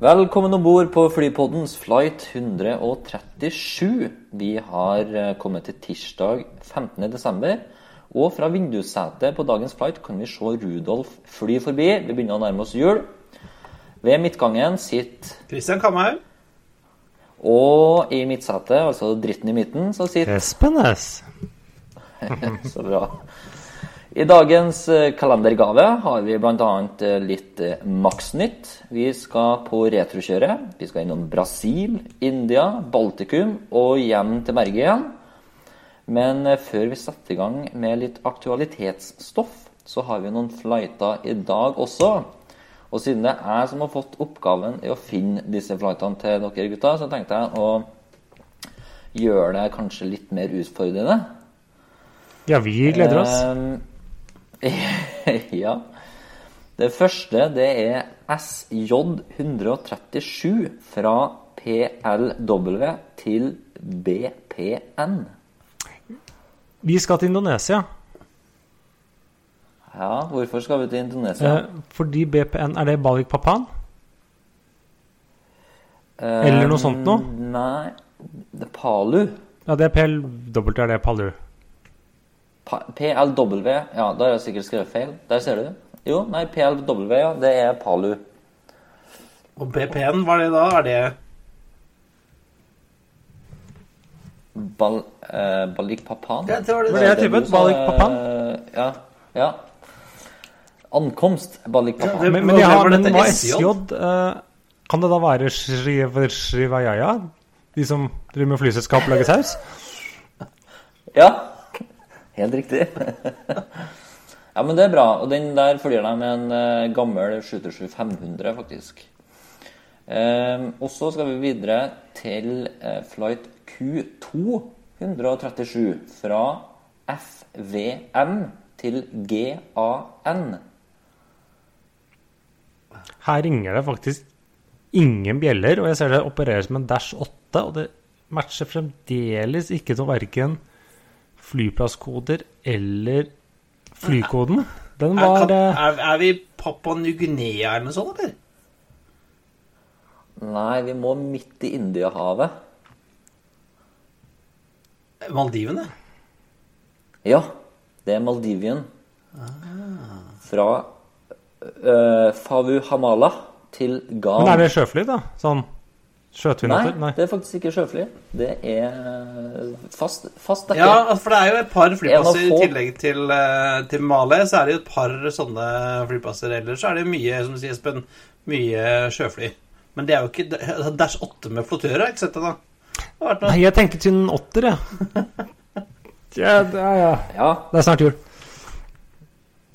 Velkommen om bord på Flypoddens flight 137. Vi har eh, kommet til tirsdag 15. desember. Og fra vindussetet på dagens flight kan vi se Rudolf fly forbi. Vi begynner å nærme oss jul. Ved midtgangen sitter Christian Kamhaug. Og i midtsetet, altså dritten i midten, så sitter Espenes. Så bra. I dagens eh, kalendergave har vi bl.a. litt maksnytt. Max-nytt. Vi skal på retrokjøre. Vi skal innom Brasil, India, Baltikum og hjem til Merge igjen. Men eh, før vi setter i gang med litt aktualitetsstoff, så har vi noen flighter i dag også. Og siden det er jeg som har fått oppgaven i å finne disse flightene til dere gutta, så tenkte jeg å gjøre det kanskje litt mer utfordrende. Ja, vi gleder oss. Ehm, ja. Det første det er SJ137 fra PLW til BPN. Vi skal til Indonesia. Ja, hvorfor skal vi til Indonesia? Eh, fordi BPN Er det Balik Papan? eller noe sånt noe? Ehm, Nei, det er Palu. Ja, det er PLW, er det Palu. PLW, ja, da har jeg sikkert skrevet feil. Der ser du. Jo, nei, PLW, ja, det er Palu. Og BPN, hva er det da? Er det Bal, eh, Balikpapan? Ja, det var det det, det det du Balik Papan. Balikpapan? eh, Ja. ja. Ankomst Balikpapan. Ja, det- Men, men, jeg har, var dette, SJ? SJ eh, Kan det da være Shriver De som driver med flyselskap og lager saus? Ja, helt riktig. ja, men det er bra. Og den der følger deg med en eh, gammel 727 500, faktisk. Um, og så skal vi videre til uh, flight Q237 fra FVM til GAN. Her ringer det faktisk ingen bjeller, og jeg ser det opereres som en Dash 8, og det matcher fremdeles ikke til verken flyplasskoder eller flykoden. Den er, var kan, eh, er, er vi Papua Ny-Guinea eller noe sånt, eller? Nei, vi må midt i Indiahavet. Maldivene? Ja, det er Maldivien. Fra uh, Favu Hamala til Gan. Men er det sjøfly, da? Sånn Nei. Nei. det er faktisk ikke sjøfly. Det er fast, fast dekke. Ja, altså, for det er jo et par flyplasser i tillegg til, eh, til Male. Så er det jo et par sånne flyplasser. Ellers så er det mye, som du sier, Espen, mye sjøfly. Men det er jo ikke altså, Dash 8 med flottører, har jeg ikke sett det, da. Nei, jeg tenker til en åtter, jeg. Ja, det er, ja. Ja, det er snart jul.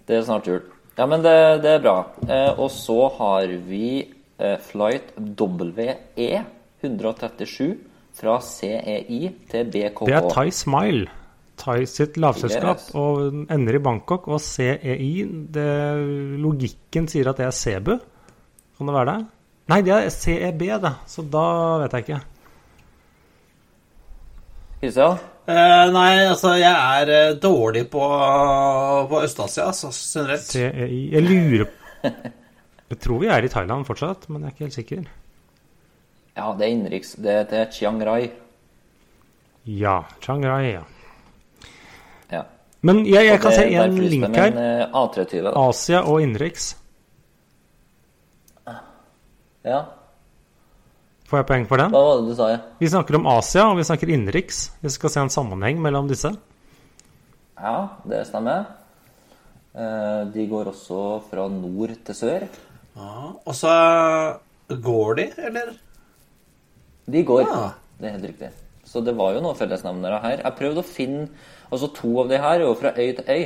det er snart jul. Ja, men det, det er bra. Eh, og så har vi eh, flight WE 137 fra CEI til BKK. Det er Thai Smile. Thai sitt lavselskap Yes. og ender i Bangkok. Og CEI det, Logikken sier at det er Cebu. Kan det være det? Nei, det er CEB, det. Så da vet jeg ikke. Christian? Eh, nei, altså, jeg er eh, dårlig på, på Øst-Asia, altså, generelt. CEI Jeg lurer Jeg tror vi er i Thailand fortsatt, men jeg er ikke helt sikker. Ja, det er innenriks. Det er til Chiang Rai. Ja. Chiang Rai, ja. Ja. Men jeg, jeg kan se en link her. eh, A320. da. Asia og innenriks. Ja, Får jeg poeng for den? hva var det du sa? Ja? Vi snakker om Asia, og vi snakker innenriks. Vi skal se en sammenheng mellom disse. Ja, det stemmer. Eh, De går også fra nord til sør. Ja, og så går de, eller? De går. Ah. Det er helt riktig. Så det var jo noen fellesnevnere her. Jeg prøvde å finne Altså to av de her er jo fra øy til øy.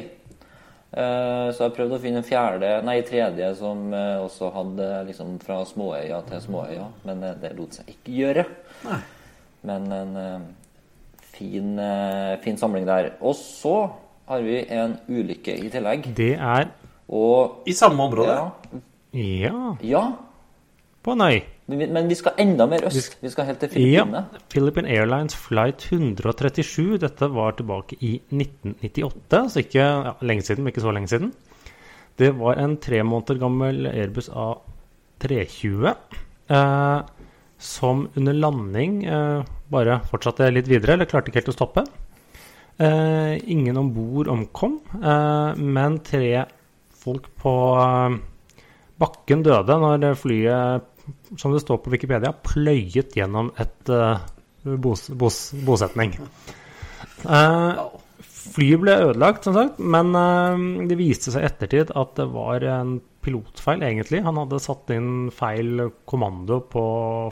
Eh, Så jeg prøvde å finne en fjerde, nei tredje som eh, også hadde liksom fra småøya til småøya, men eh, det lot seg ikke gjøre. Nei. Men en fin, fin samling der. Og så har vi en ulykke i tillegg. Det er Og I samme område. ja, Ja, ja på øy. men vi, skal enda mer øst. Vi skal helt til Ja. Philippine Airlines flight 137. Dette var tilbake i 1998, så ikke ja, lenge siden, men ikke så lenge siden. Det var en tre måneder gammel Airbus A320 eh, som under landing eh, bare fortsatte litt videre, eller klarte ikke helt å stoppe. Eh, ingen om bord omkom, eh, men tre folk på eh, bakken døde når flyet, som det står på Wikipedia, pløyet gjennom et uh, bos, bos, bosetning. Uh, flyet ble ødelagt, som sagt, men uh, det viste seg i ettertid at det var en pilotfeil, egentlig. Han hadde satt inn feil kommando på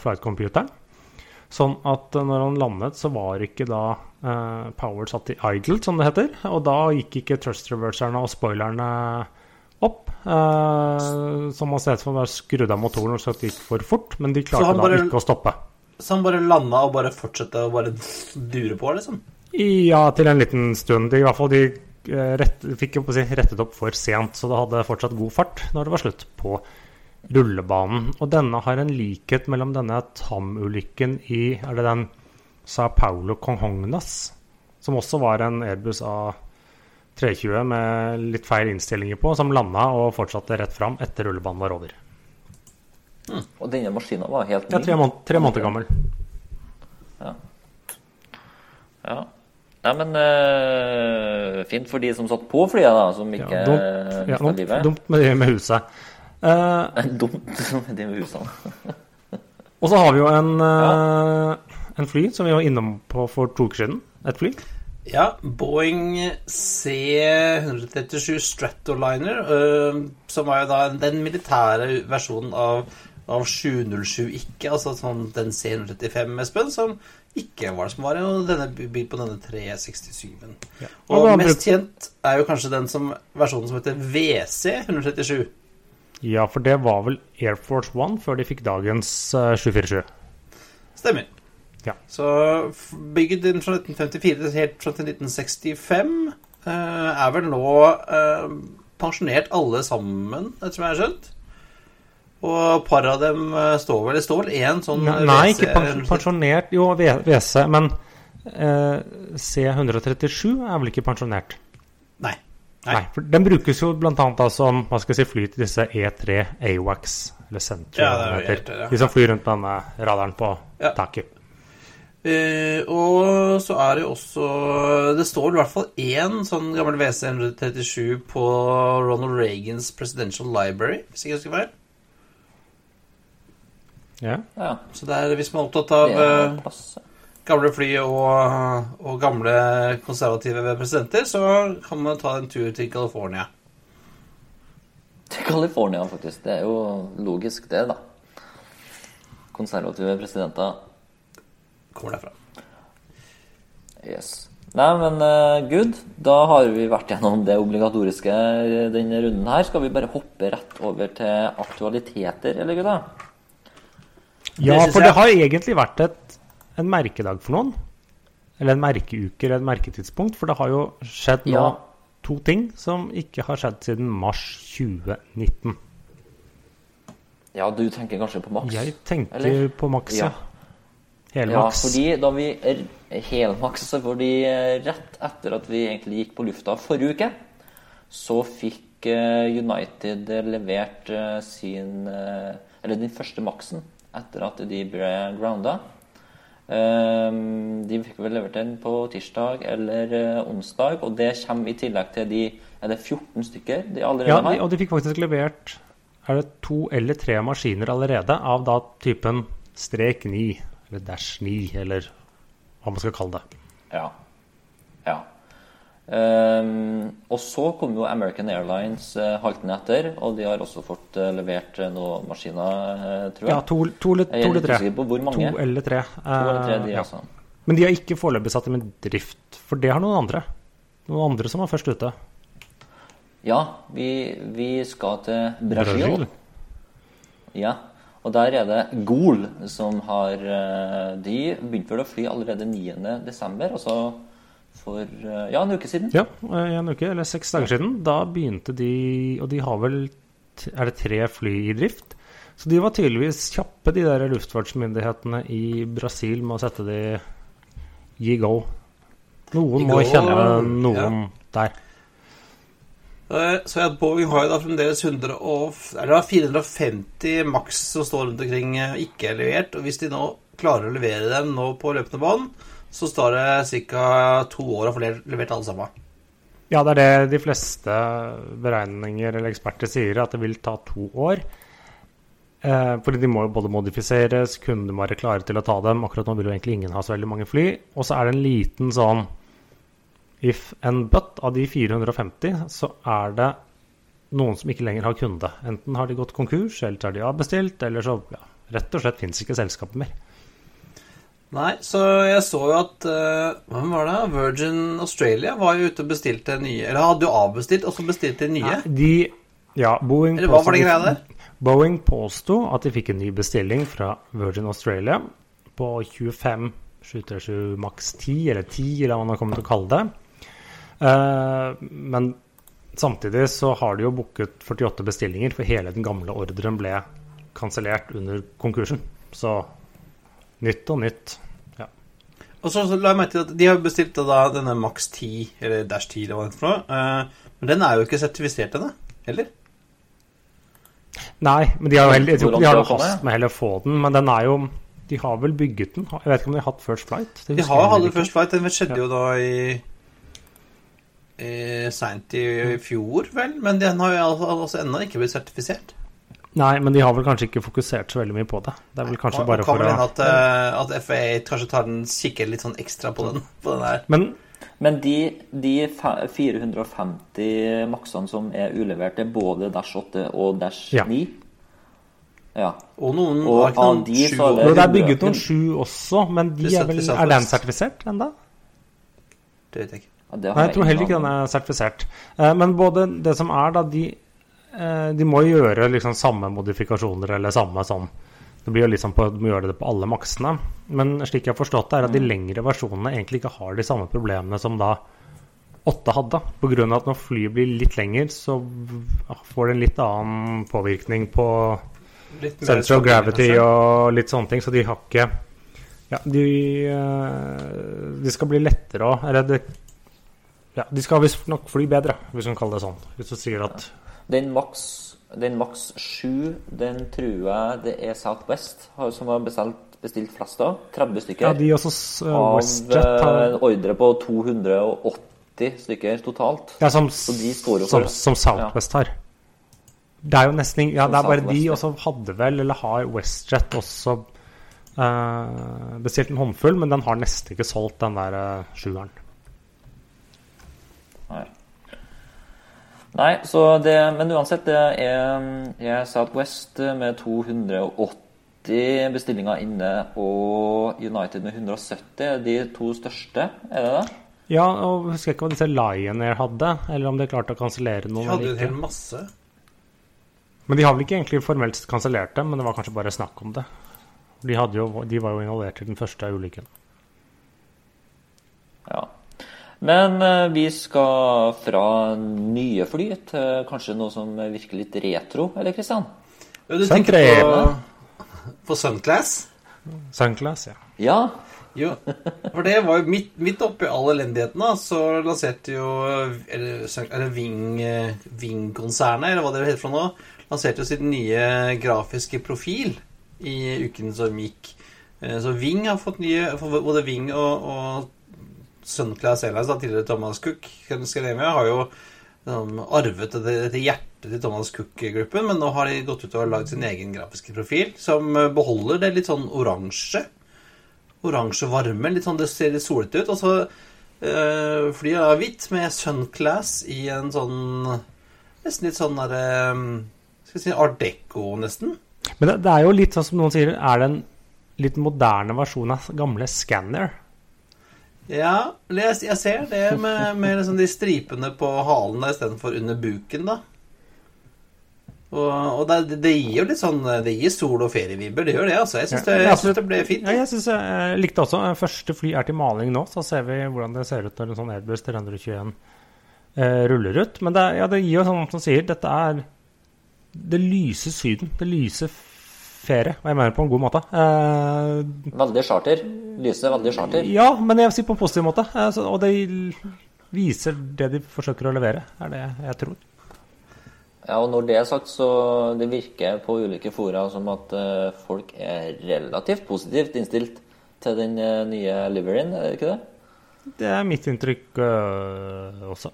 flightcomputeren. Sånn at når han landet, så var ikke da uh, power satt i idle, som det heter. Og da gikk ikke thrust reverserne og spoilerne Eh, som man ser ut som var skrudd av motoren og det gikk for fort. Men de klarte bare, da ikke å stoppe. Så han bare landa og bare fortsatte å bare dure på, liksom? Ja, til en liten stund. De, I hvert fall de eh, rett, fikk si, rettet opp for sent, så det hadde fortsatt god fart når det var slutt på rullebanen. Og denne har en likhet mellom denne Tam-ulykken i Er det den Sa Paulo Conhognas? Som også var en Airbus A320 med litt feil innstillinger på, som landa og fortsatte rett fram etter rullebanen var over. Og denne maskinen var helt Ja, tre, måned, tre måneder gammel. Ja. Nei, men eh, fint for de som satt på flyet, da, som Ja, ikke dumt, ja, ja, dumt, dumt med, det med huset. Uh, dumt med de med husene. Og så har vi jo en, eh, en fly som vi var innom på for to uker siden. Et fly. Ja, Boeing C-137 Stratoliner, øh, som var jo da den militære versjonen av, av 707 ikke, altså sånn den C-135 Espen, som ikke var det som var denne bil på denne 367-en. Og Og mest brukt... kjent er jo kanskje den som, versjonen som heter WC-137. Ja, for det var vel Air Force One før de fikk dagens uh, 747. Stemmer. Ja. Så bygget inn fra 1954 til helt fram til 1965 eh, er vel nå eh, pensjonert alle sammen, etter som jeg har skjønt. Og par av dem eh, står vel Det står vel én sånn Nei, nei, ikke pens- pensjonert. Jo, WC, men eh, C137 er vel ikke pensjonert? Nei. Nei. Nei. for Den brukes jo bl.a. da som hva skal jeg si, fly til disse E3 AWACS, eller Central, Ja, det er det heter. ja. De som flyr rundt med denne radaren på Ja. taket. Eh, og så er det jo også Det står i hvert fall én sånn gammel WC-137 på Ronald Reagans Presidential Library, hvis jeg ikke husker feil. Ja. Ja, Så det er, hvis man er opptatt av er eh, gamle fly og, og gamle konservative presidenter, så kan man ta en tur til California. Til California, faktisk. Det er jo logisk, det, da. Konservative presidenter. Kommer derfra. Yes. Nei, men uh, good. Da har vi vært gjennom det obligatoriske denne runden her. Skal vi bare hoppe rett over til aktualiteter, eller gutta? Ja, for det har egentlig vært et, en merkedag for noen. Eller en merkeuke eller et merketidspunkt. For det har jo skjedd nå Ja. to ting som ikke har skjedd siden mars 2019. Ja, du tenker kanskje på Max? Jeg tenker Eller? på Max, ja. Ja. Helmaks. Ja, fordi da vi helmaks, så fordi eh, rett etter at vi egentlig gikk på lufta forrige uke, så fikk eh, United levert eh, sin Eller den første maksen etter at de ble grounda. Ehm, De fikk vel levert den på tirsdag eller onsdag, og det kommer i tillegg til de Er det 14 stykker de allerede Ja, de, har? og de fikk faktisk levert er det to eller tre maskiner allerede av da typen strek 9, eller dash 9, eller hva man skal kalle det. Ja. ja. Um, og så kom jo American Airlines uh, haltende etter, og de har også fått uh, levert eh, noen maskiner, uh, tror jeg. Ja, to, to, to, Jeg er eller tre. To eller tre. To eller tre, de ja. altså. Men de har ikke foreløpig satt dem i drift, for det har noen andre. Noen andre som var først ute. Ja, vi, vi skal til Brasil. Brasil. Ja, og der er det Gol som har eh, De begynte vel å fly allerede 9. desember, altså for eh, ja, en uke siden. Ja, eh, en uke eller seks dager siden. Da begynte de Og de har vel Er det tre fly i drift? Så de var tydeligvis kjappe, de der luftfartsmyndighetene i Brasil, med å sette de i go. Noen I må go, kjenne noen der. Eh, Så at Boeing har jo da fremdeles 100 og, er 450 maks som står rundt omkring eh, ikke er levert. Og hvis de nå klarer å levere dem nå på løpende bånd, så står det ca. to år å få levert alle sammen. Ja, det er det de fleste beregninger eller eksperter sier, at det vil ta to år. Eh, fordi de må jo både modifiseres, kundene må være klare til å ta dem. Akkurat nå vil jo egentlig ingen ha så veldig mange fly. Og så er det en liten sånn if and but. Av de 450 så er det noen som ikke lenger har kunde. Enten har de gått konkurs, eller så de avbestilt, eller så ja, rett og slett fins ikke selskapet mer. Nei, så jeg så jo at uh, Hvem var det? Virgin Australia var jo ute og bestilte nye Eller hadde jo avbestilt, og så bestilte de nye. De, ja, Boeing Eller hva var det greia der? Boeing påsto at de fikk en ny bestilling fra Virgin Australia på 25 737 maks 10, eller 10, eller hva man har kommet til å kalle det. Eh, men samtidig så har de jo booket 48 bestillinger, for hele den gamle ordren ble kansellert under konkursen. Så nytt og nytt. Ja. Og så, så la jeg merke til at de har bestilt da denne Max 10, eller Dash 10, eller hva det er for noe. eh, men den er jo ikke sertifisert ennå, heller? Nei, men de har jo heller, de har hast med heller å få den, men den er jo De har vel bygget den? Jeg vet ikke om de har hatt First Flight? De har hatt. First Flight, den skjedde Ja. jo da i, i seint i fjor, vel? Men den har jo altså, ennå ikke blitt sertifisert. Nei, men de har vel kanskje ikke fokusert så veldig mye på det. Det er vel kanskje Og- bare kan for å at, uh, at FA kanskje tar den kikker litt sånn ekstra på den, på den der. Men Men de, de 450 maksene som er ulevert, er både Dash 8 og Dash 9? Ja. Og noen Og har ikke av noen de sju så er det- det er bygget noen 7 også, men de er, vel, er den sertifisert ennå? Det vet jeg ikke. Ja, det har Nei, jeg tror heller ikke den er sertifisert. Eh, Men både det som er, da, de, eh, de må gjøre liksom samme modifikasjoner eller samme sånn Det blir jo liksom på, de må gjøre det på alle maksene. Men slik jeg har forstått det, er at de lengre versjonene egentlig ikke har de samme problemene som da 8 hadde. Pga. at når flyet blir litt lenger, så får det en litt annen påvirkning på central Center of sånn- gravity og litt sånne ting, så de har ikke Ja, de, eh, de skal bli lettere òg. Eller det Ja, de skal visstnok fly bedre, hvis man kaller det sånn. Hvis du sier at Den maks, den maks 7, den tror jeg det er Southwest som har bestilt, bestilt flest av. 30 stykker. Ja, de også eh, WestJet eh, har en ordre på 280 stykker totalt. Ja, som, som, som Southwest har. Det er jo nesten Ja, det er bare de, ja. og så hadde vel, eller har WestJet også eh, bestilt en håndfull, men den har nesten ikke solgt den der eh, sjueren. Nei. Nei, så det, men uansett, det er, er Southwest med 280 bestillinger inne og United med 170. er De to største, er det det? Ja, og husker jeg ikke hva disse Lion Air hadde, eller om de klarte å kansellere De hadde en hel masse. Men de har vel ikke egentlig formelt kansellert det, men det var kanskje bare snakk om det. De, hadde jo, de var jo involvert i den første ulykken. Ja. Men eh, vi skal fra nye fly til kanskje noe som virker litt retro, eller Kristian? Du tenker på, på Sunclass? Sunclass, ja. Ja. Jo, for det var jo midt, midt oppi all elendigheten, da, så lanserte jo Eller, eh, Ving-konsernet, eller hva det heter for noe, lanserte jo sitt nye grafiske profil i uken som gikk. Eh, Så Ving har fått nye Både Ving og, og Sunclass Airlines, da, tidligere Thomas Cook, Scandinavia, har jo liksom, arvet dette, hjertet til Thomas Cook-gruppen, men nå har de gått ut og lagd sin egen grafiske profil, som eh, beholder det litt sånn oransje oransje varme. Litt sånn, Det ser litt solete ut. Og så øh, flyet er hvitt med Sunclass i en sånn Nesten litt sånn derre Skal vi si art deco, nesten. Men det, det er jo litt sånn som noen sier, er det en litt moderne versjon av gamle Scanner? Ja, jeg, jeg ser det med, med liksom de stripene på halen der istedenfor under buken, da. Og, og det, det, gir jo litt sånn Det gir sol- og ferievibber. Det gjør det, altså. Jeg syns det, ja, det ble fint. Ja, jeg, synes jeg likte også Første fly er til maling nå, så ser vi hvordan det ser ut når en sånn Airbus 321 eh, ruller ut. Men det, ja, det gir jo sånn som sier, dette er Det lyse Syden. Det lyse ferie, og jeg mener på en god måte. Eh, veldig charter. Lyset veldig charter. Ja, men jeg vil si på en positiv måte. Eh, så, og det viser det de forsøker å levere, er det jeg tror. Ja, og når det er sagt, så det virker på ulike fora som at eh, folk er relativt positivt innstilt til den uh, nye liveryen, er det ikke det? Det er mitt inntrykk øh, også.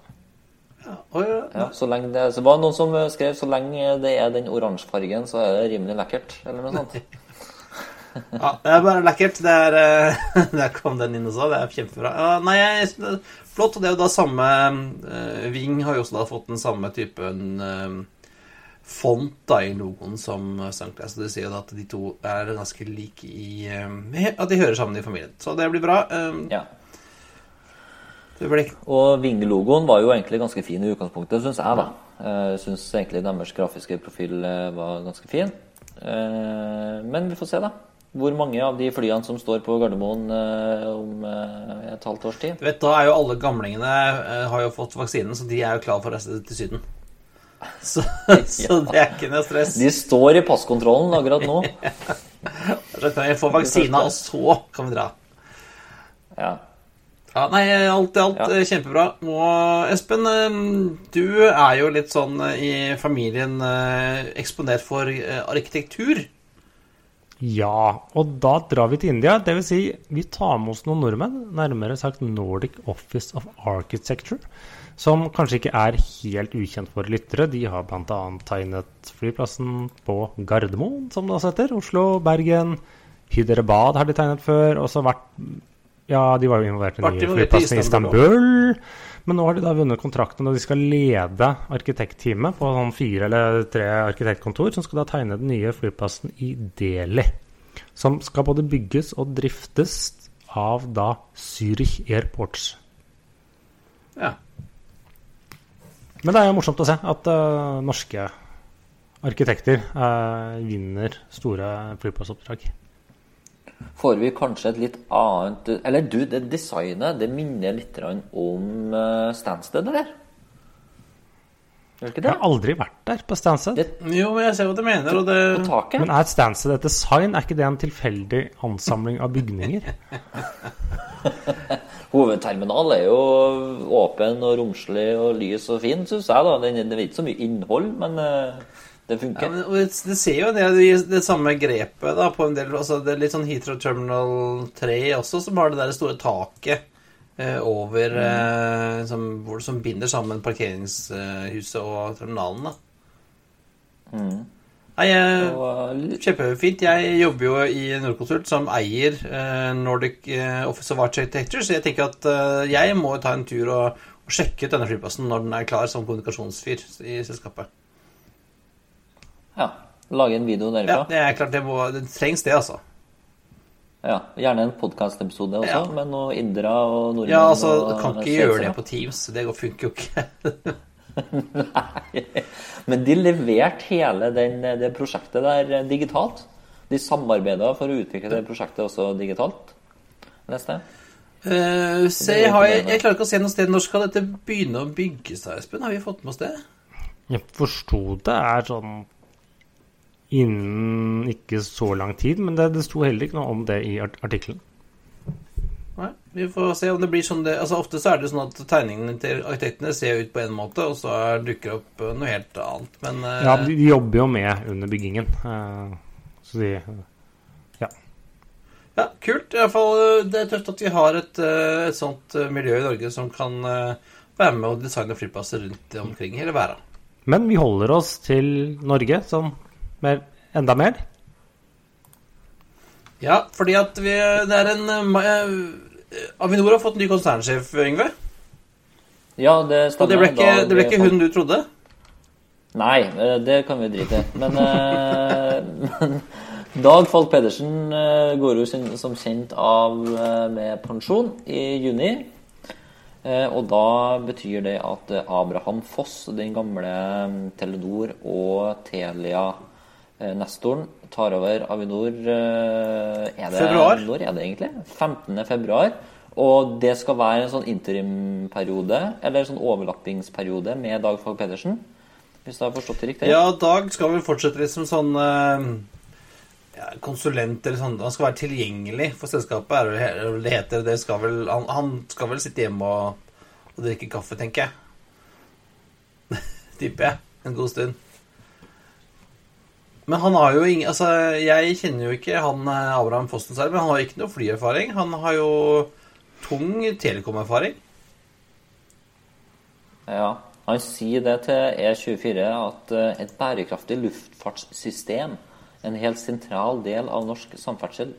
Ja, ja, så det, så var det noen som skrev så lenge det er den oransje fargen, så er det rimelig lekkert, eller noe sånt. ja, det er bare lekkert. Det er, der kom den inn også. Det er kjempebra. Ja, nei, jeg, flott. Og det er jo da samme uh, Ving har jo også da fått den samme typen uh, font da i logoen som Sunclass. Så det sier jo da at de to er ganske like i At de hører sammen i familien. Så det blir bra. Ja. Og Ving-logoen var jo egentlig ganske fin i utgangspunktet, syns jeg. da. Jeg syns egentlig deres grafiske profil var ganske fin. Men vi får se, da hvor mange av de flyene som står på Gardermoen eh, om eh, et halvt års tid? Du vet, Da er jo alle gamlingene eh, har jo fått vaksinen, så de er jo klar for å reise til Syden. Så, så det er ikke noe stress. De står i passkontrollen akkurat nå. Så kan vi få vaksina, og så kan vi dra. Ja. Ja, nei, alt i alt ja. kjempebra. Og Espen, du er jo litt sånn i familien eksponert for arkitektur. Ja, og da drar vi til India. Dvs. Si, vi tar med oss noen nordmenn, nærmere sagt Nordic Office of Architecture, som kanskje ikke er helt ukjent for lyttere. De har bl.a. tegnet flyplassen på Gardermoen, som det også heter. Oslo, Bergen. Hyderabad har de tegnet før. Og så vært Ja, de var jo involvert i den nye flyplassen i Istanbul. Men nå har de da vunnet kontrakten, og de skal lede arkitektteamet på sånn fire eller tre arkitektkontor, som skal da tegne den nye flyplassen i Delhi. Som skal både bygges og driftes av da Zürich Airports. Ja. Men det er jo morsomt å se at uh, norske arkitekter uh, vinner store flyplassoppdrag får vi kanskje et litt annet Eller du, det designet det minner litt om uh, Stansted, eller? Jeg har aldri vært der på Stansted. jo, men jeg ser hva du mener. Og det... Men er Stansted et design? Er ikke det en tilfeldig ansamling av bygninger? Hovedterminal er jo åpen og romslig og lys og fin, syns jeg. da. Det er ikke så mye innhold, men uh, det funker. Ja, men, det ser jo det, det, det, samme grepet da, på en del altså Det er litt sånn Heathrow Terminal 3 også, som har det der store taket eh, over mm. eh, som, hvor, som, binder sammen parkeringshuset og terminalen. da. Mm. Nei, eh, Kjempefint. Jeg jobber jo i Nordkonsult, som eier eh, Nordic eh, Office of Architecture, så jeg tenker at eh, jeg må ta en tur og, og sjekke ut denne flyplassen når den er klar som kommunikasjonsfyr i selskapet. Ja. Lage en video derfra. Ja, det er klart det, må, det trengs det, altså. Ja, Gjerne en podkastepisode også, ja. med noe indere og nordmenn. Ja, altså, du kan ikke gjøre det på Teams. Det funker jo ikke. Nei. Men de leverte hele den, det prosjektet der digitalt. De samarbeida for å utvikle det prosjektet også digitalt. Neste. Uh, se, jeg, jeg, jeg, klarer ikke å se noe sted. Når skal dette begynne å bygge seg, Espen? Har vi fått med oss det? Jeg forsto det er sånn innen ikke så lang tid, men det, det sto heller ikke noe om det i artikkelen. Nei, vi får se om det blir sånn det Altså Ofte så er det sånn at tegningene til arkitektene ser ut på en måte, og så dukker det opp noe helt annet, men uh... Ja, de, jobber jo med under byggingen, uh, så de Ja. Ja, kult. Fall, eh, det er tøft at vi har et, et sånt miljø i Norge som kan være med å designe flyplasser rundt omkring hele verden. Men vi holder oss til Norge, som med enda mer? Ja, fordi at vi Det er en uh, Avinor har fått ny konsernsjef, Yngve. Ja, det stemmer. Og det ble ikke, det ble ikke hun du trodde? Nei, det kan vi drite i. Men, uh, men Dag Falk Pedersen eh, går jo som kjent av med pensjon i juni. Eh, Og da betyr det at Abraham Foss, den gamle mm, Telenor og Telia-nestoren, tar over Avinor eh, er det, Februar. Når er det egentlig? 15. februar. Og det skal være en sånn interimperiode, eller en sånn overlappingsperiode med Dag Falk Pedersen. Hvis jeg har forstått det riktig? Ja, Dag skal vel fortsette litt som sånn eh, ja, konsulent eller sånn. Han skal være tilgjengelig for selskapet, er det vel det heter. Det skal vel, han, han skal vel sitte hjemme og, og drikke kaffe, tenker jeg. Tipper jeg. En god stund. Men han har jo ingen Altså, jeg kjenner jo ikke han eh, Abraham Fossen selv, men han har ikke noe flyerfaring. Han har jo tung telekomerfaring. Ja, han sier det til E24 at eh, et bærekraftig luftfartssystem er en helt sentral del av norsk samferdsel.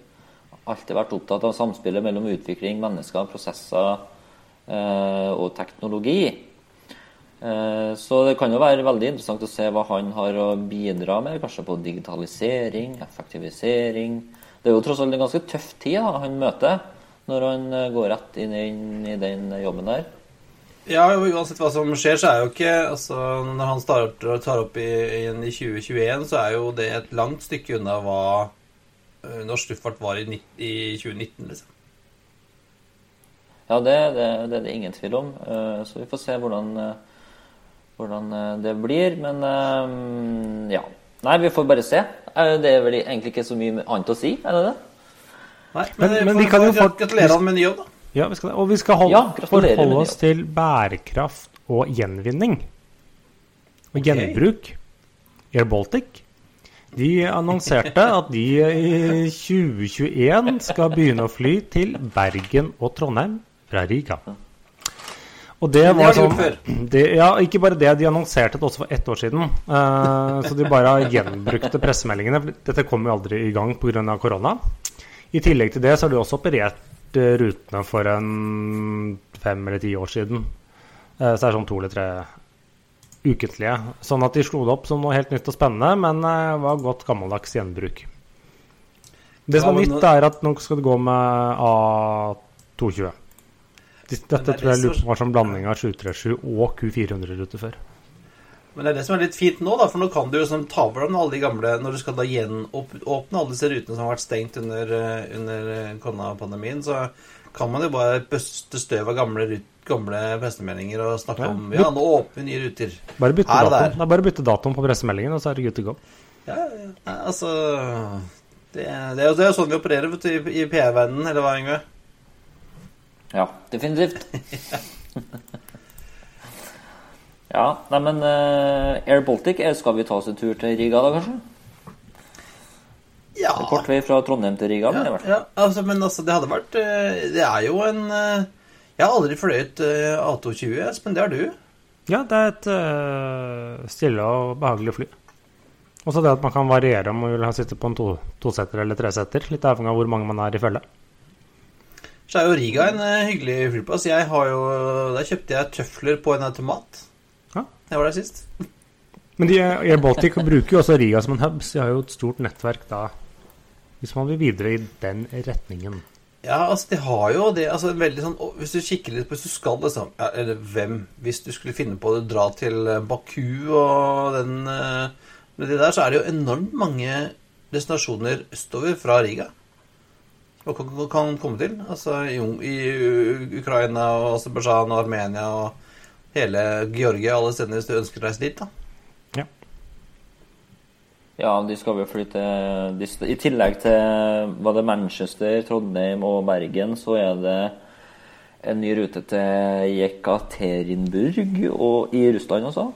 Alltid vært opptatt av samspillet mellom utvikling, mennesker, prosesser eh, og teknologi. Eh, så det kan jo være veldig interessant å se hva han har å bidra med, kanskje på digitalisering, effektivisering. Det er jo tross alt en ganske tøff tid da, han møter når han eh, går rett inn, i den jobben der. Ja, uansett hva som skjer, så er jo ikke altså, Når han starter, og tar opp i, i 2021, så er jo det et langt stykke unna hva eh, norsk luftfart var i, i 2019, liksom. Ja, det, det, det er det ingen tvil om. Så vi får se hvordan, hvordan eh, det blir. Men eh, ja. Nei, vi får bare se. Eh, Det er vel egentlig ikke så mye annet å si, er det det? Nei, Men- men, men vi kan jo fort- gratulere han med ny jobb, da. Ja, vi skal, og vi skal holde, Ja, forholde oss til bærekraft og gjenvinning. Og okay. gjenbruk. Air Baltic. De annonserte at de i 2021 skal begynne å fly til Bergen og Trondheim fra Riga. Og det var sånn det, Ja, ikke bare det. De annonserte det også for ett år siden. Uh, så de bare gjenbrukte pressemeldingene. for Dette kom jo aldri i gang pga. korona. I tillegg til det så har de også operert eh, rutene for en fem eller ti år siden. Uh, så det er sånn to eller tre ukentlige. Sånn at de slo det opp som noe helt nytt og spennende, men uh, var godt gammeldags gjenbruk. Det som er nytt, er at nå skal det gå med A220. Dette det tror jeg det lurer på var som blanding av 737 og Q400-rute før. Men det er det som er litt fint nå, da, for nå kan du jo sånn ta over alle de gamle Når du skal da gjenåpne alle disse rutene som har vært stengt under, eh, under eh, koronapandemien, så kan man jo bare bøste støv av gamle, gamle pressemeldinger og snakke Ja. om Ja, nå åpner vi nye ruter. Bare bytte Her datoen. Det er bare å bytte datoen på pressemeldingen, og så er det good to go. Ja, ja. Altså det, det, er jo, det er jo sånn vi opererer vet du, i, i PR-verdenen, eller hva, Yngve? Ja, definitivt. ja, nei, men eh, Air Baltic, eh, skal vi ta oss en tur til Riga da, kanskje? Ja. Det er Kort vei fra Trondheim til Riga. Ja, ja altså, men altså, det hadde vært eh, Det er jo en Jeg har aldri fløyet eh, A220, Espen. Det har du. Ja, det er et uh, stille og behagelig fly. Også det at man kan variere om man vil ha sitte på en to, tosetter eller tresetter. Litt avhengig av hvor mange man er i følge. Så er jo Riga en eh, hyggelig flyplass. Jeg har jo Der kjøpte jeg tøfler på en automat. Ja. Jeg var der sist. Men de, Air Baltic bruker jo også Riga som en hub, så de har jo et stort nettverk da. Hvis man vil videre i den retningen. Ja, altså, de har jo det altså, veldig sånn, Hvis du kikker litt på Hvis du skal liksom ja, Eller hvem Hvis du skulle finne på å dra til eh, Baku og den eh, Med det der, så er det jo enormt mange destinasjoner østover fra Riga. Og kan, komme til. Altså i, i Ukraina og Aserbajdsjan og Armenia og hele Georgia, alle stedene hvis du ønsker å reise dit. da. Ja. Ja, de skal jo flytte de, I tillegg til var det Manchester, Trondheim og Bergen, så er det en ny rute til Jekaterinburg og, i Russland også.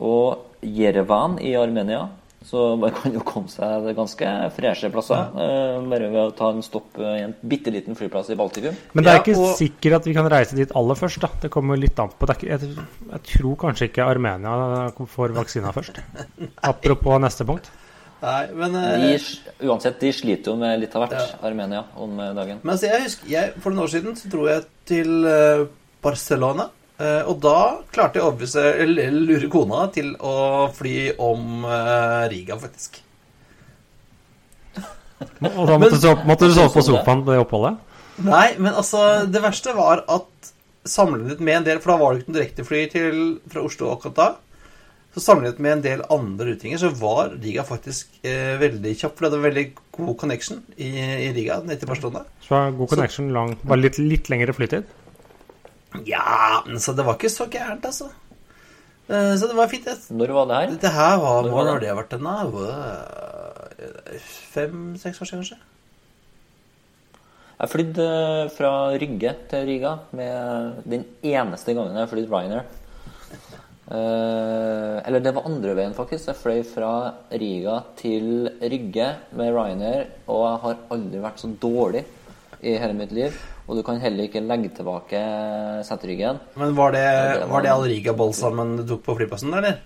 Og Jerevan i Armenia. Så man kan jo komme seg til ganske freshe plasser. eh, bare ved å ta en stopp eh, i en bitte liten flyplass i Baltikum. Men det er Ja, ikke og- sikkert at vi kan reise dit aller først. da. Det kommer litt an på. Det er ikke, jeg, jeg tror kanskje ikke Armenia får vaksina først. Apropos neste punkt. Nei, men, De, eh, uansett, de sliter jo med litt av hvert, Armenia, om dagen. men altså, jeg husker, jeg, For noen år siden så dro jeg til eh, Barcelona. Eh, og da klarte jeg å overbevise lure kona til å fly om eh, Riga, faktisk. Og da måtte, du så, måtte du sove på sofaen på det oppholdet? Nei, men altså, det verste var at sammenlignet med en del For da var det ikke noe direktefly til, fra Oslo akkurat da. Så sammenlignet med en del andre rutinger, så var Riga faktisk eh, veldig kjapp. For det hadde veldig god connection i, i Riga ned til Barcelona. Så god connection, lang, bare litt, litt lengre flytid? Ja, så det var ikke så gærent, altså. Eh, så det var fint. Det. Når var det her? Dette her var Når var når det? har vært her Fem-seks år siden, kanskje? Jeg flydde eh, fra Rygge til Riga med den eneste gangen jeg har flydd Ryanair. Eh, eller det var andre veien, faktisk. Jeg fløy fra Riga til Rygge med Ryanair, og jeg har aldri vært så dårlig i hele mitt liv. Og du kan heller ikke legge tilbake setteryggen. Men var det, det var- det all Riga-balsamen du tok på flyplassen, eller?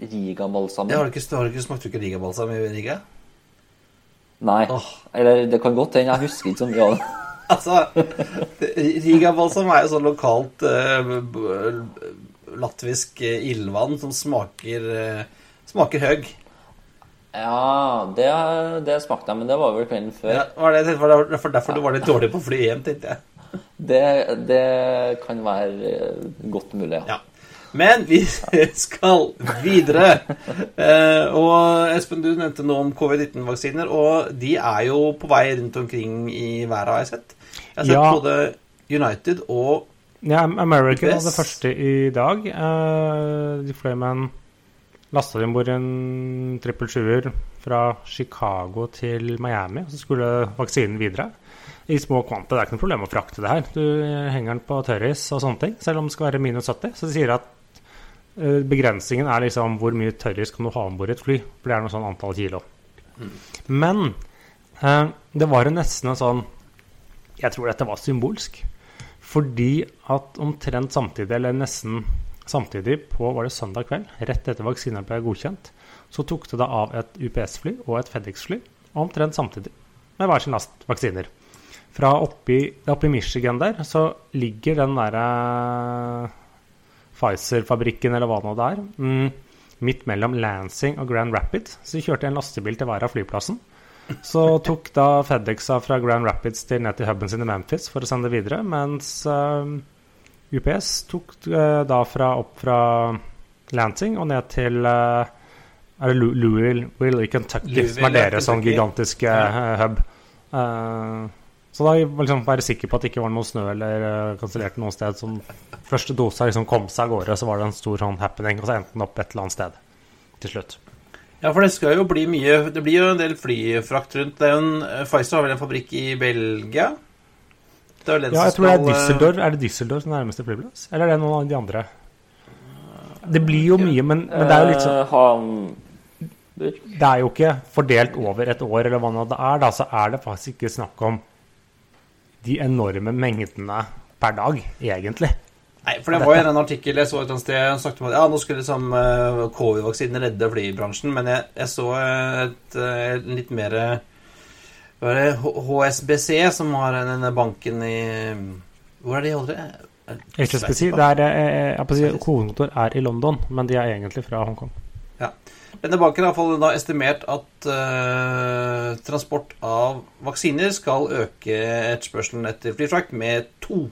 Riga-balsamen. Har du ikke, har du ikke smakt ikke Riga-balsam i Riga? Nei. Oh. Eller det kan godt hende. Jeg husker ikke så mye av det. Altså, Riga-balsam er jo sånn lokalt uh, latvisk eh, ildvann som smaker uh, Smaker høgg. Ja, det, det smakte jeg, men det var vel kvelden før. Ja, var det, var derfor, derfor du var litt dårlig på å fly hjem, tenkte jeg. Det, det kan være eh, godt mulig, ja. Ja. Men vi skal videre. Eh, og Espen, du nevnte noe om covid-19-vaksiner, og de er jo på vei rundt omkring i verden, har jeg sett. Jeg har sett Ja. både United og Ja, American var det første i dag. Eh, de fløy med en Lasta de om bord en trippel sjuer fra Chicago til Miami. Så skulle vaksinen videre i små kvanta. Det er ikke noe problem å frakte det her. Du henger den på tørris og sånne ting, selv om det skal være minus 70. Så de sier at eh, begrensningen er liksom hvor mye tørris kan du ha om bord i et fly. For det er noe sånn antall kilo. Men eh, det var jo nesten en sånn Jeg tror dette var symbolsk. Fordi at omtrent samtidig, eller nesten samtidig på var det søndag kveld, rett etter vaksinen ble godkjent, så tok det da av et UPS-fly og et FedEx-fly omtrent samtidig med hver sin last vaksiner. Fra oppi, oppi Michigan der så ligger den derre Pfizer-fabrikken, eller hva nå det er, mm, midt mellom Lansing og Grand Rapids. Så de kjørte en lastebil til hver av flyplassen. Så tok da FedExa fra Grand Rapids til ned til huben sin i Memphis for å sende det videre, mens eh, UPS tok eh, da fra, opp fra Lansing og ned til eh, er det Louisville i Kentucky, Louisville, som er deres sånn gigantiske eh, hub. Eh, så da liksom være sikker på at det ikke var noe snø eller uh, kansellert noe sted. Som første dose liksom kom seg av gårde, så var det en stor sånn happening, og så endte den opp et eller annet sted til slutt. Ja, for det skal jo bli mye Det blir jo en del flyfrakt rundt. Det er jo en, Pfizer har vel en fabrikk i Belgia? Det er den Ja, jeg tror det er Düsseldorf. Er det Düsseldorf som er nærmeste flyplass? Eller er det noen av de andre? Det blir jo mye, men, men det er jo litt sånn Eh, Det er jo ikke fordelt over et år, eller hva nå det er. Da så er det faktisk ikke snakk om de enorme mengdene per dag, egentlig. Nei, for det var jo en artikkel jeg så et eller annet sted som snakket om at ja, nå skulle liksom eh, covid-vaksinen redde flybransjen, men jeg, jeg så et, et eh, litt mer eh, Hva er det? HSBC, som har denne banken i Hvor er de holder til? HSBC, det er, eh, jeg å si, hovedkontor er i London, men de er egentlig fra Hongkong. Ja. Denne banken har da estimert at uh, transport av vaksiner skal øke etterspørselen etter flyfrakt med 2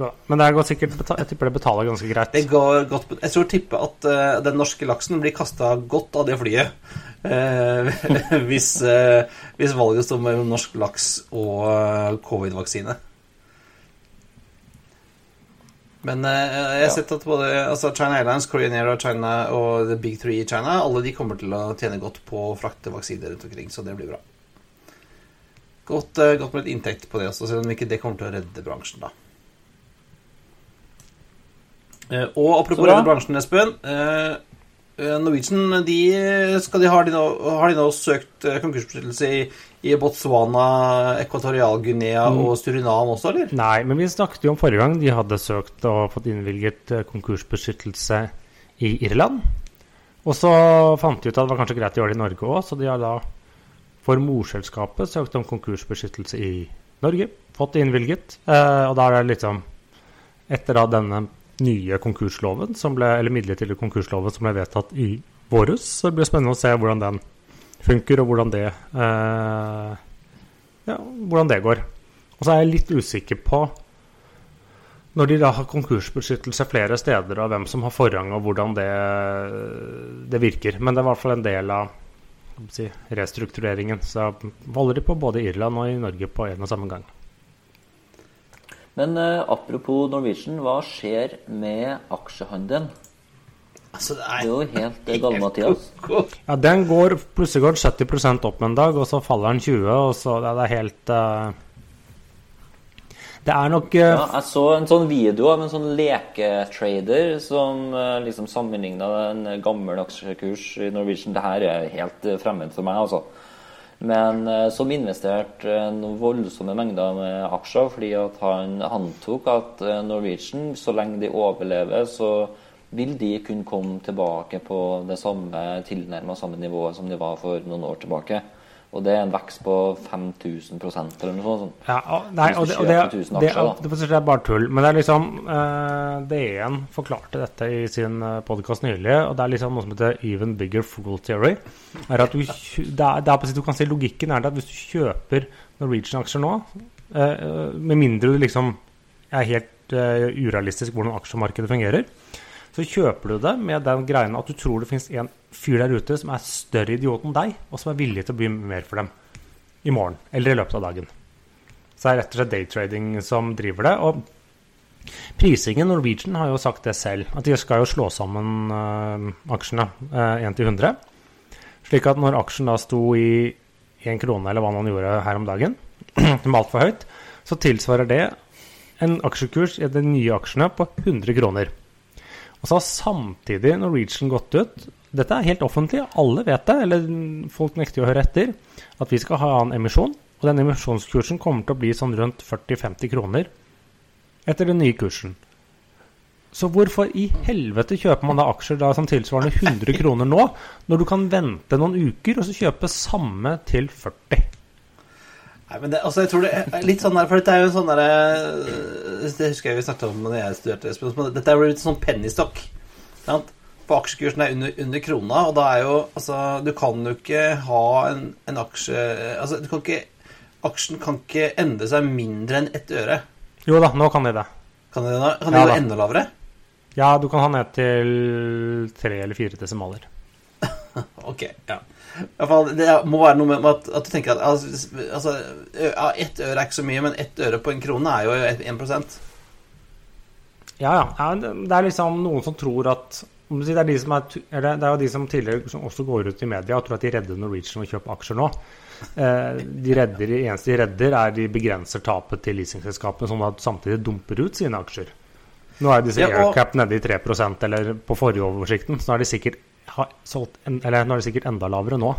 Ja, men det går sikkert jeg tipper det betaler ganske greit. Det går godt Jeg tror tipper at uh, den norske laksen blir kasta godt av det flyet. Eh, hvis, eh, hvis valget står mellom norsk laks og eh, covid-vaksine. Men jeg har sett at både altså China Airlines, Korean Air og, China, og The Big Three i China alle de kommer til å tjene godt på å frakte vaksiner rundt omkring, så det blir bra. Godt, godt med litt inntekt på det også, selv om ikke det kommer til å redde bransjen, da. Eh, Og apropos redde bransjen, Espen. Eh, Norwegian de, de, har, de nå, har de nå søkt eh, konkursbeskyttelse i, i Botswana, Ekvatorial-Guinea og Surinam også, eller? Nei, men vi snakket jo om forrige gang de hadde søkt og fått innvilget eh, konkursbeskyttelse i Irland. Og så fant de ut at det var kanskje greit å gjøre det i Norge òg, så de har da for morselskapet søkt om konkursbeskyttelse i Norge. Fått det innvilget. Og da er det liksom Etter da denne nye konkursloven, ble, eller midlertidige konkursloven som ble vedtatt i våres, så det blir spennende å se hvordan den funker, og hvordan det eh, Ja, hvordan det går. Og så er jeg litt usikker på når de da har konkursbeskyttelse flere steder, og hvem som har forrang, og hvordan det, det virker. Men det er i hvert fall en del av si, restruktureringen. Så holder de på både i Irland og i Norge på en og samme gang. Men uh, apropos Norwegian, hva skjer med aksjehandelen? Altså, det er jo helt uh, gale-Mathias. Ja, den går plutselig går 70% opp en dag, og så faller den 20 og så Det er helt uh... Det er nok uh... Ja, jeg så en sånn video av en sånn leketrader som uh, liksom sammenligna en gammel aksjekurs i Norwegian. Det her er helt fremmed for meg, altså. Men uh, som investerte uh, noen voldsomme mengder med aksjer fordi han antok at uh, Norwegian, så lenge de overlever, så vil de kunne komme tilbake på det samme tilnærma samme nivået som de var for noen år tilbake. Og det er en vekst på 5000% eller noe sånt. Ja, og, nei, og det, og det, Hvis du kjøper 1000 det, aksjer, det, det er bare tull. Men det er liksom uh, DN forklarte dette i sin uh, podkast nylig, og det er liksom noe som heter even bigger fool theory. Er at du, det er, på å si, du kan si Logikken er at hvis du kjøper Norwegian-aksjer nå, uh, med mindre du liksom er helt uh, urealistisk hvordan aksjemarkedet fungerer, så kjøper du det med den greien at du tror det finnes en fyr der ute som er større idiot enn deg, og som er villig til å by mer for dem i morgen eller i løpet av dagen. Så det er rett og slett daytrading som driver det. Og prisingen Norwegian har jo sagt det selv, at de skal jo slå sammen uh, aksjene øh, 1 til 100. Slik at når aksjen da sto i 1 krone, eller hva man gjorde her om dagen, som altfor høyt, så tilsvarer det en aksjekurs i de nye aksjene på 100 kroner. Og så har samtidig Norwegian gått ut Dette er helt offentlig, alle vet det, eller folk nekter å høre etter. At vi skal ha en emisjon, og den emisjonskursen kommer til å bli sånn rundt 40-50 kroner etter den nye kursen. Så hvorfor i helvete kjøper man da aksjer da som tilsvarende 100 kroner nå, når du kan vente noen uker og så kjøpe samme til 40? Nei, men det, altså, jeg tror det er litt sånn der, for dette er jo en sånn derre Det husker jeg vi snakket om da jeg studerte spørsmål. Dette er jo litt sånn pennystokk. Sant? For aksjekursen er under, under krona, og da er jo Altså, du kan jo ikke ha en, en aksje Altså, du kan ikke Aksjen kan ikke endre seg mindre enn ett øre. Jo da, nå kan de det. Kan det, da? kan det Ja gå da. enda lavere? Ja, du kan ha ned til tre eller fire desimaler. Ok, ja. Fall, det må være noe med at, at du tenker at altså, altså, ett øre er ikke så mye, men ett øre på en krone er jo 1 Ja, ja. det er liksom noen som tror at det, er de som er, det er jo de som tidligere som også går ut i media og tror at de redder Norwegian og kjøper aksjer nå. Eh, de redder, det eneste de redder, er de begrenser tapet til leasingselskapene, som da samtidig dumper ut sine aksjer. Nå er disse Ja, og- aircap nede i 3% eller på forrige oversikten, så nå er de sikkert, ha, solgt, en, eller nå er det sikkert enda lavere nå.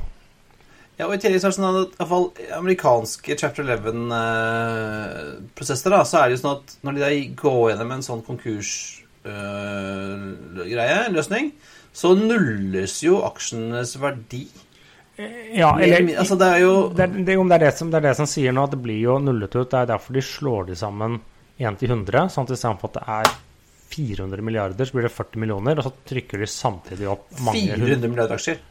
Ja, og i tillegg så er det sånn at i hvert fall amerikanske chapter 11-prosesser, da, så er det jo sånn at når de går gjennom en sånn konkursgreie, løsning, så nulles jo aksjenes verdi. Ja, eller altså, det er jo det, det, det, er det, som, det er det som sier nå, at det blir jo nullet ut. Det er derfor de slår de sammen 1 til 100, sånn at istedenfor at det er 400 milliarder, så blir det 40 millioner, og så trykker de samtidig opp mange 400 milliarder aksjer.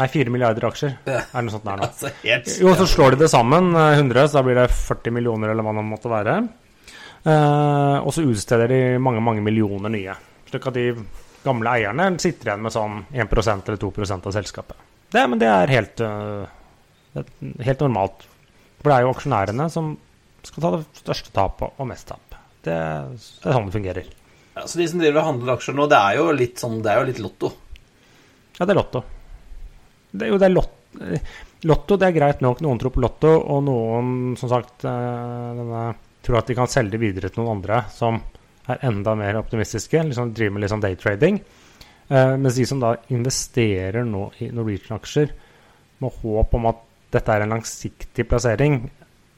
Nei, 4 milliarder aksjer. Er det noe sånt der nå? Altså, helt Jo, så slår de det sammen, eh, 100, så da blir det 40 millioner, eller hva det måtte være. Eh, og så utsteder de mange, mange millioner nye. Slik at de gamle eierne sitter igjen med sånn 1% eller 2% av selskapet. Det, men det er helt, uh, helt normalt. For det er jo aksjonærene som skal ta det største tapet og mest tap. Det, det er sånn det fungerer. Ja, så de som driver og handler aksjer nå, det er jo litt sånn, det er jo litt lotto. Ja, det er lotto. Det er jo det er lot eh, Lotto det er greit nok. Noen tror på lotto, og noen som sagt eh, denne, tror at de kan selge det videre til noen andre som er enda mer optimistiske. liksom Driver med litt sånn daytrading. Eh, mens de som da investerer nå i Norwegian-aksjer med håp om at dette er en langsiktig plassering,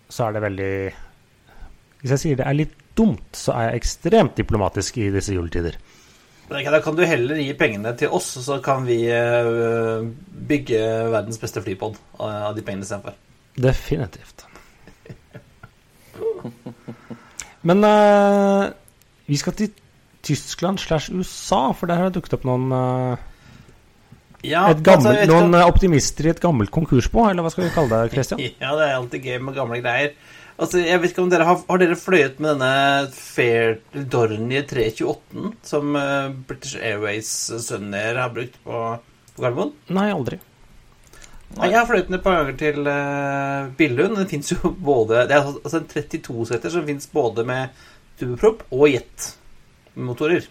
så er det veldig Hvis jeg sier det er litt dumt, så er jeg ekstremt diplomatisk i disse juletider. Da kan du heller gi pengene til oss, så kan vi eh, bygge verdens beste flypod av av de pengene istedenfor. Definitivt. Men uh, vi skal til Tyskland slash USA, for der har det dukket opp noen, uh, Ja, Et gammel, altså, noen eh, optimister i et gammelt konkursbo, eller hva skal vi kalle det, Christian? Ja, det er alltid gøy med gamle greier. Altså, jeg vet ikke om dere har, har dere fløyet med denne Fair Dornier 328 som eh, British Airways sønner har brukt på, på Gardermoen? Nei, aldri. Nei. Jeg har fløyet den et par ganger til uh, Billund. Den fins jo både Det er altså en 32-seter som fins både med tubepropp og jetmotorer.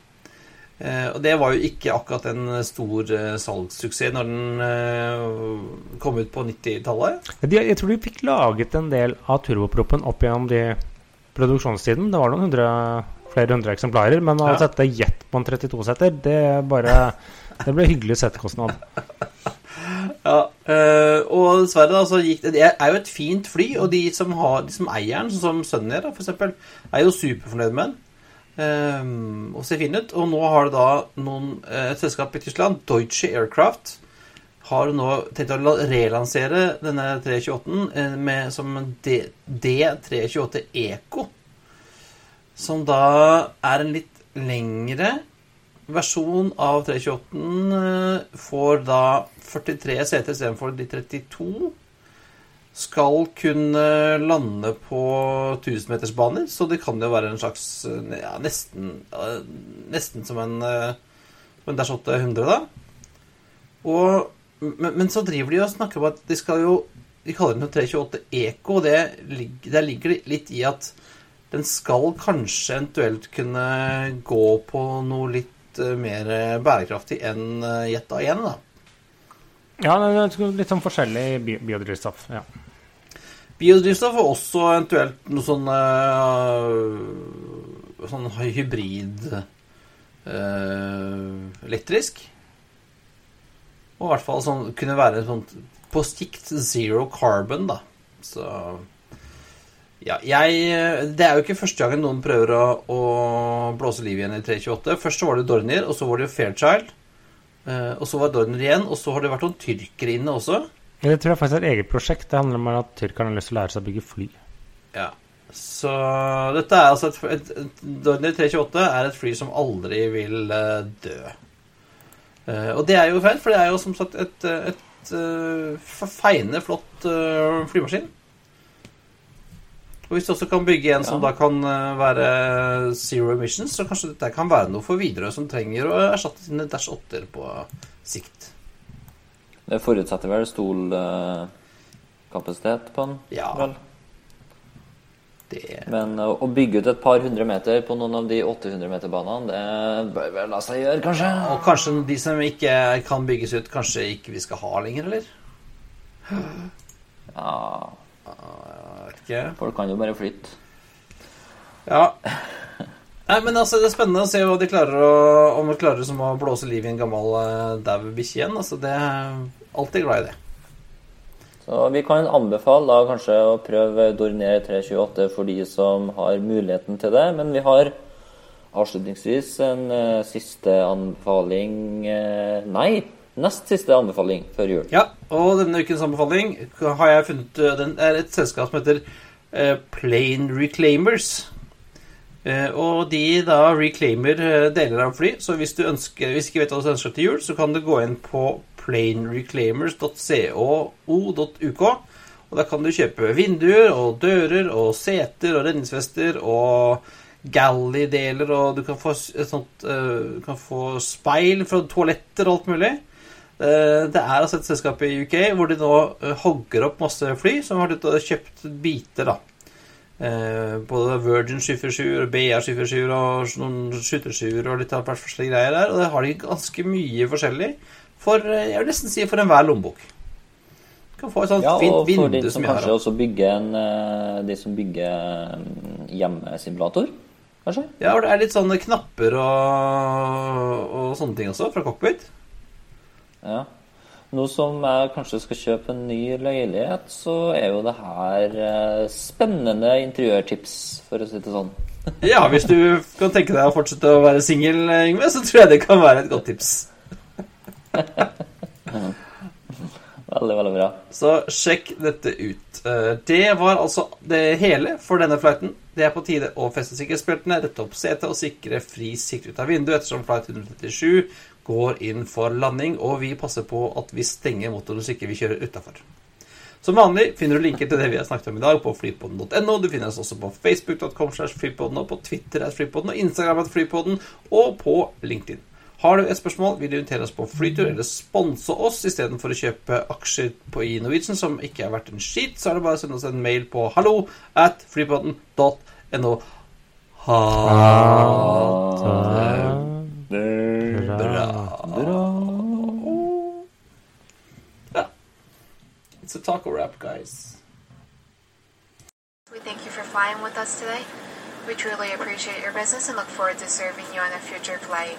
Eh, og det var jo ikke akkurat en stor eh, salgssuksess når den eh, kom ut på 90-tallet. Jeg tror de fikk laget en del av turboproppen opp gjennom de produksjonstiden. Det var noen hundre, flere hundre eksemplarer, men å Ja. sette jet på en 32-setter, det bare Det ble hyggelig settekostnad. Ja, eh, og dessverre da, så gikk det Det er jo et fint fly, og de som, har, de som eier den, sånn som Sunnier, da, eksempel, er jo superfornøyd med den. Eh, og ser fin ut. Og nå har det da noen, eh, et selskap i Tyskland, Deutsche Aircraft, har nå tenkt å relansere denne 328-en med, som en D- D328 Eco. Som da er en litt lengre versjon av 328-en. Får da 43 seter istedenfor de 32. Skal kunne lande på 1000-metersbaner, så det kan jo være en slags eh, ja, nesten, eh, nesten som en, eh, en Dash 800, da. Og, men, men så driver de og snakker om at de skal jo De kaller den jo 328 Eco, det, der ligger det litt i at den skal kanskje eventuelt kunne gå på noe litt eh, mer bærekraftig enn Jetta A1, da. Ja, litt sånn forskjellig bi biodrivstoff. Ja. Biodrivstoff og også eventuelt noe sånn uh, Sånn hybrid uh, elektrisk. Og i hvert fall sånn kunne være sånn på sikt zero carbon, da. Så ja, jeg Det er jo ikke første gangen noen prøver å, å blåse liv igjen i 328. Først så var det Dornier, og så var det Fairchild. Eh, og så var det igjen, og så har det vært noen tyrkere inne også. Det tror jeg faktisk er et eget prosjekt. Det handler om at tyrkerne har lyst til å lære seg å bygge fly. Ja. Så dette er altså et, et, et Dornier 328 er et fly som aldri vil uh, dø. Uh, og det er jo feil, for det er jo som sagt et, et, feiende flott flymaskin. Og hvis du også kan bygge en som da kan eh, være zero emissions, så kanskje dette kan være noe for Widerøe som trenger å erstatte sine Dash 8-er på sikt. Det forutsetter vel stolkapasitet på den. Ja. Vel. Det Men å å bygge ut et par hundre meter på noen av de 800 meter-banene, det bør vel la seg gjøre, kanskje? Og kanskje de som ikke kan bygges ut, kanskje ikke vi skal ha lenger, eller? Ja, vet ikke. folk kan jo bare flytte. Ja. Nei, men altså, Det er spennende å se hva de klarer å, om de klarer som å blåse liv i en gammel uh, dau bikkje igjen. Altså, det er alltid glad i det. Så vi kan anbefale da kanskje å prøve Dornier 328 for de som har muligheten til det. Men vi har avslutningsvis en uh, siste anbefaling uh, Nei, nest siste anbefaling før jul. Ja, og denne ukens anbefaling har jeg funnet uh, Den er et selskap som heter uh, Plane Reclaimers. Eh, og de da reclaimer eh, deler av fly, så hvis du ønsker, hvis du ikke vet hva du ønsker til jul, så kan du gå inn på planereclaimers.co.uk. Og da kan du kjøpe vinduer og dører og seter og redningsvester og galley-deler, og du kan få, sånt, uh, du kan få speil fra toaletter og alt mulig. Eh, Det er altså et selskap i UK hvor de nå eh, hogger opp masse fly som har og kjøpt biter, da. Eh, både Virgin 747, BA 747 og noen 727 og litt av hvert forskjellige greier der. Og det har de ganske mye forskjellig for jeg vil nesten si for enhver lommebok. Du kan få et sånt Ja, fint og vindu de som som kanskje også bygger en De som bygger mm, hjemmesimulator, kanskje? Ja, og det er litt sånne knapper og, og sånne ting også fra cockpit. Ja. Nå som jeg kanskje skal kjøpe en ny leilighet, så er jo det her eh, spennende interiørtips, for å si det sånn. Ja, hvis du kan tenke deg å fortsette å være singel, Yngve, så tror jeg det kan være et godt tips. Veldig, veldig bra. Så sjekk dette ut. Eh, Det var altså det hele for denne flighten. Det er på tide å feste sikkerhetsbeltene, rette opp setet og sikre fri sikt ut av vinduet ettersom flight 137 går inn for landing, og vi passer på at vi stenger motoren så ikke vi kjører utafor. Som vanlig finner du linker til det vi har snakket om i dag på flypodden.no. Du finner oss også på facebook.com slash flypodden og på Twitter at flypodden og Instagram at flypodden og på LinkedIn. Har du et spørsmål, vil du invitere oss på flytur eller sponse oss istedenfor å kjøpe aksjer på i Norwegian som ikke er verdt en skit, så er det bare å sende oss en mail på hallo at flypodden.no. Ha det bra. Ja. It's a taco wrap, guys. We thank you for flying with us today. We truly appreciate your business and look forward to serving you on a future flight.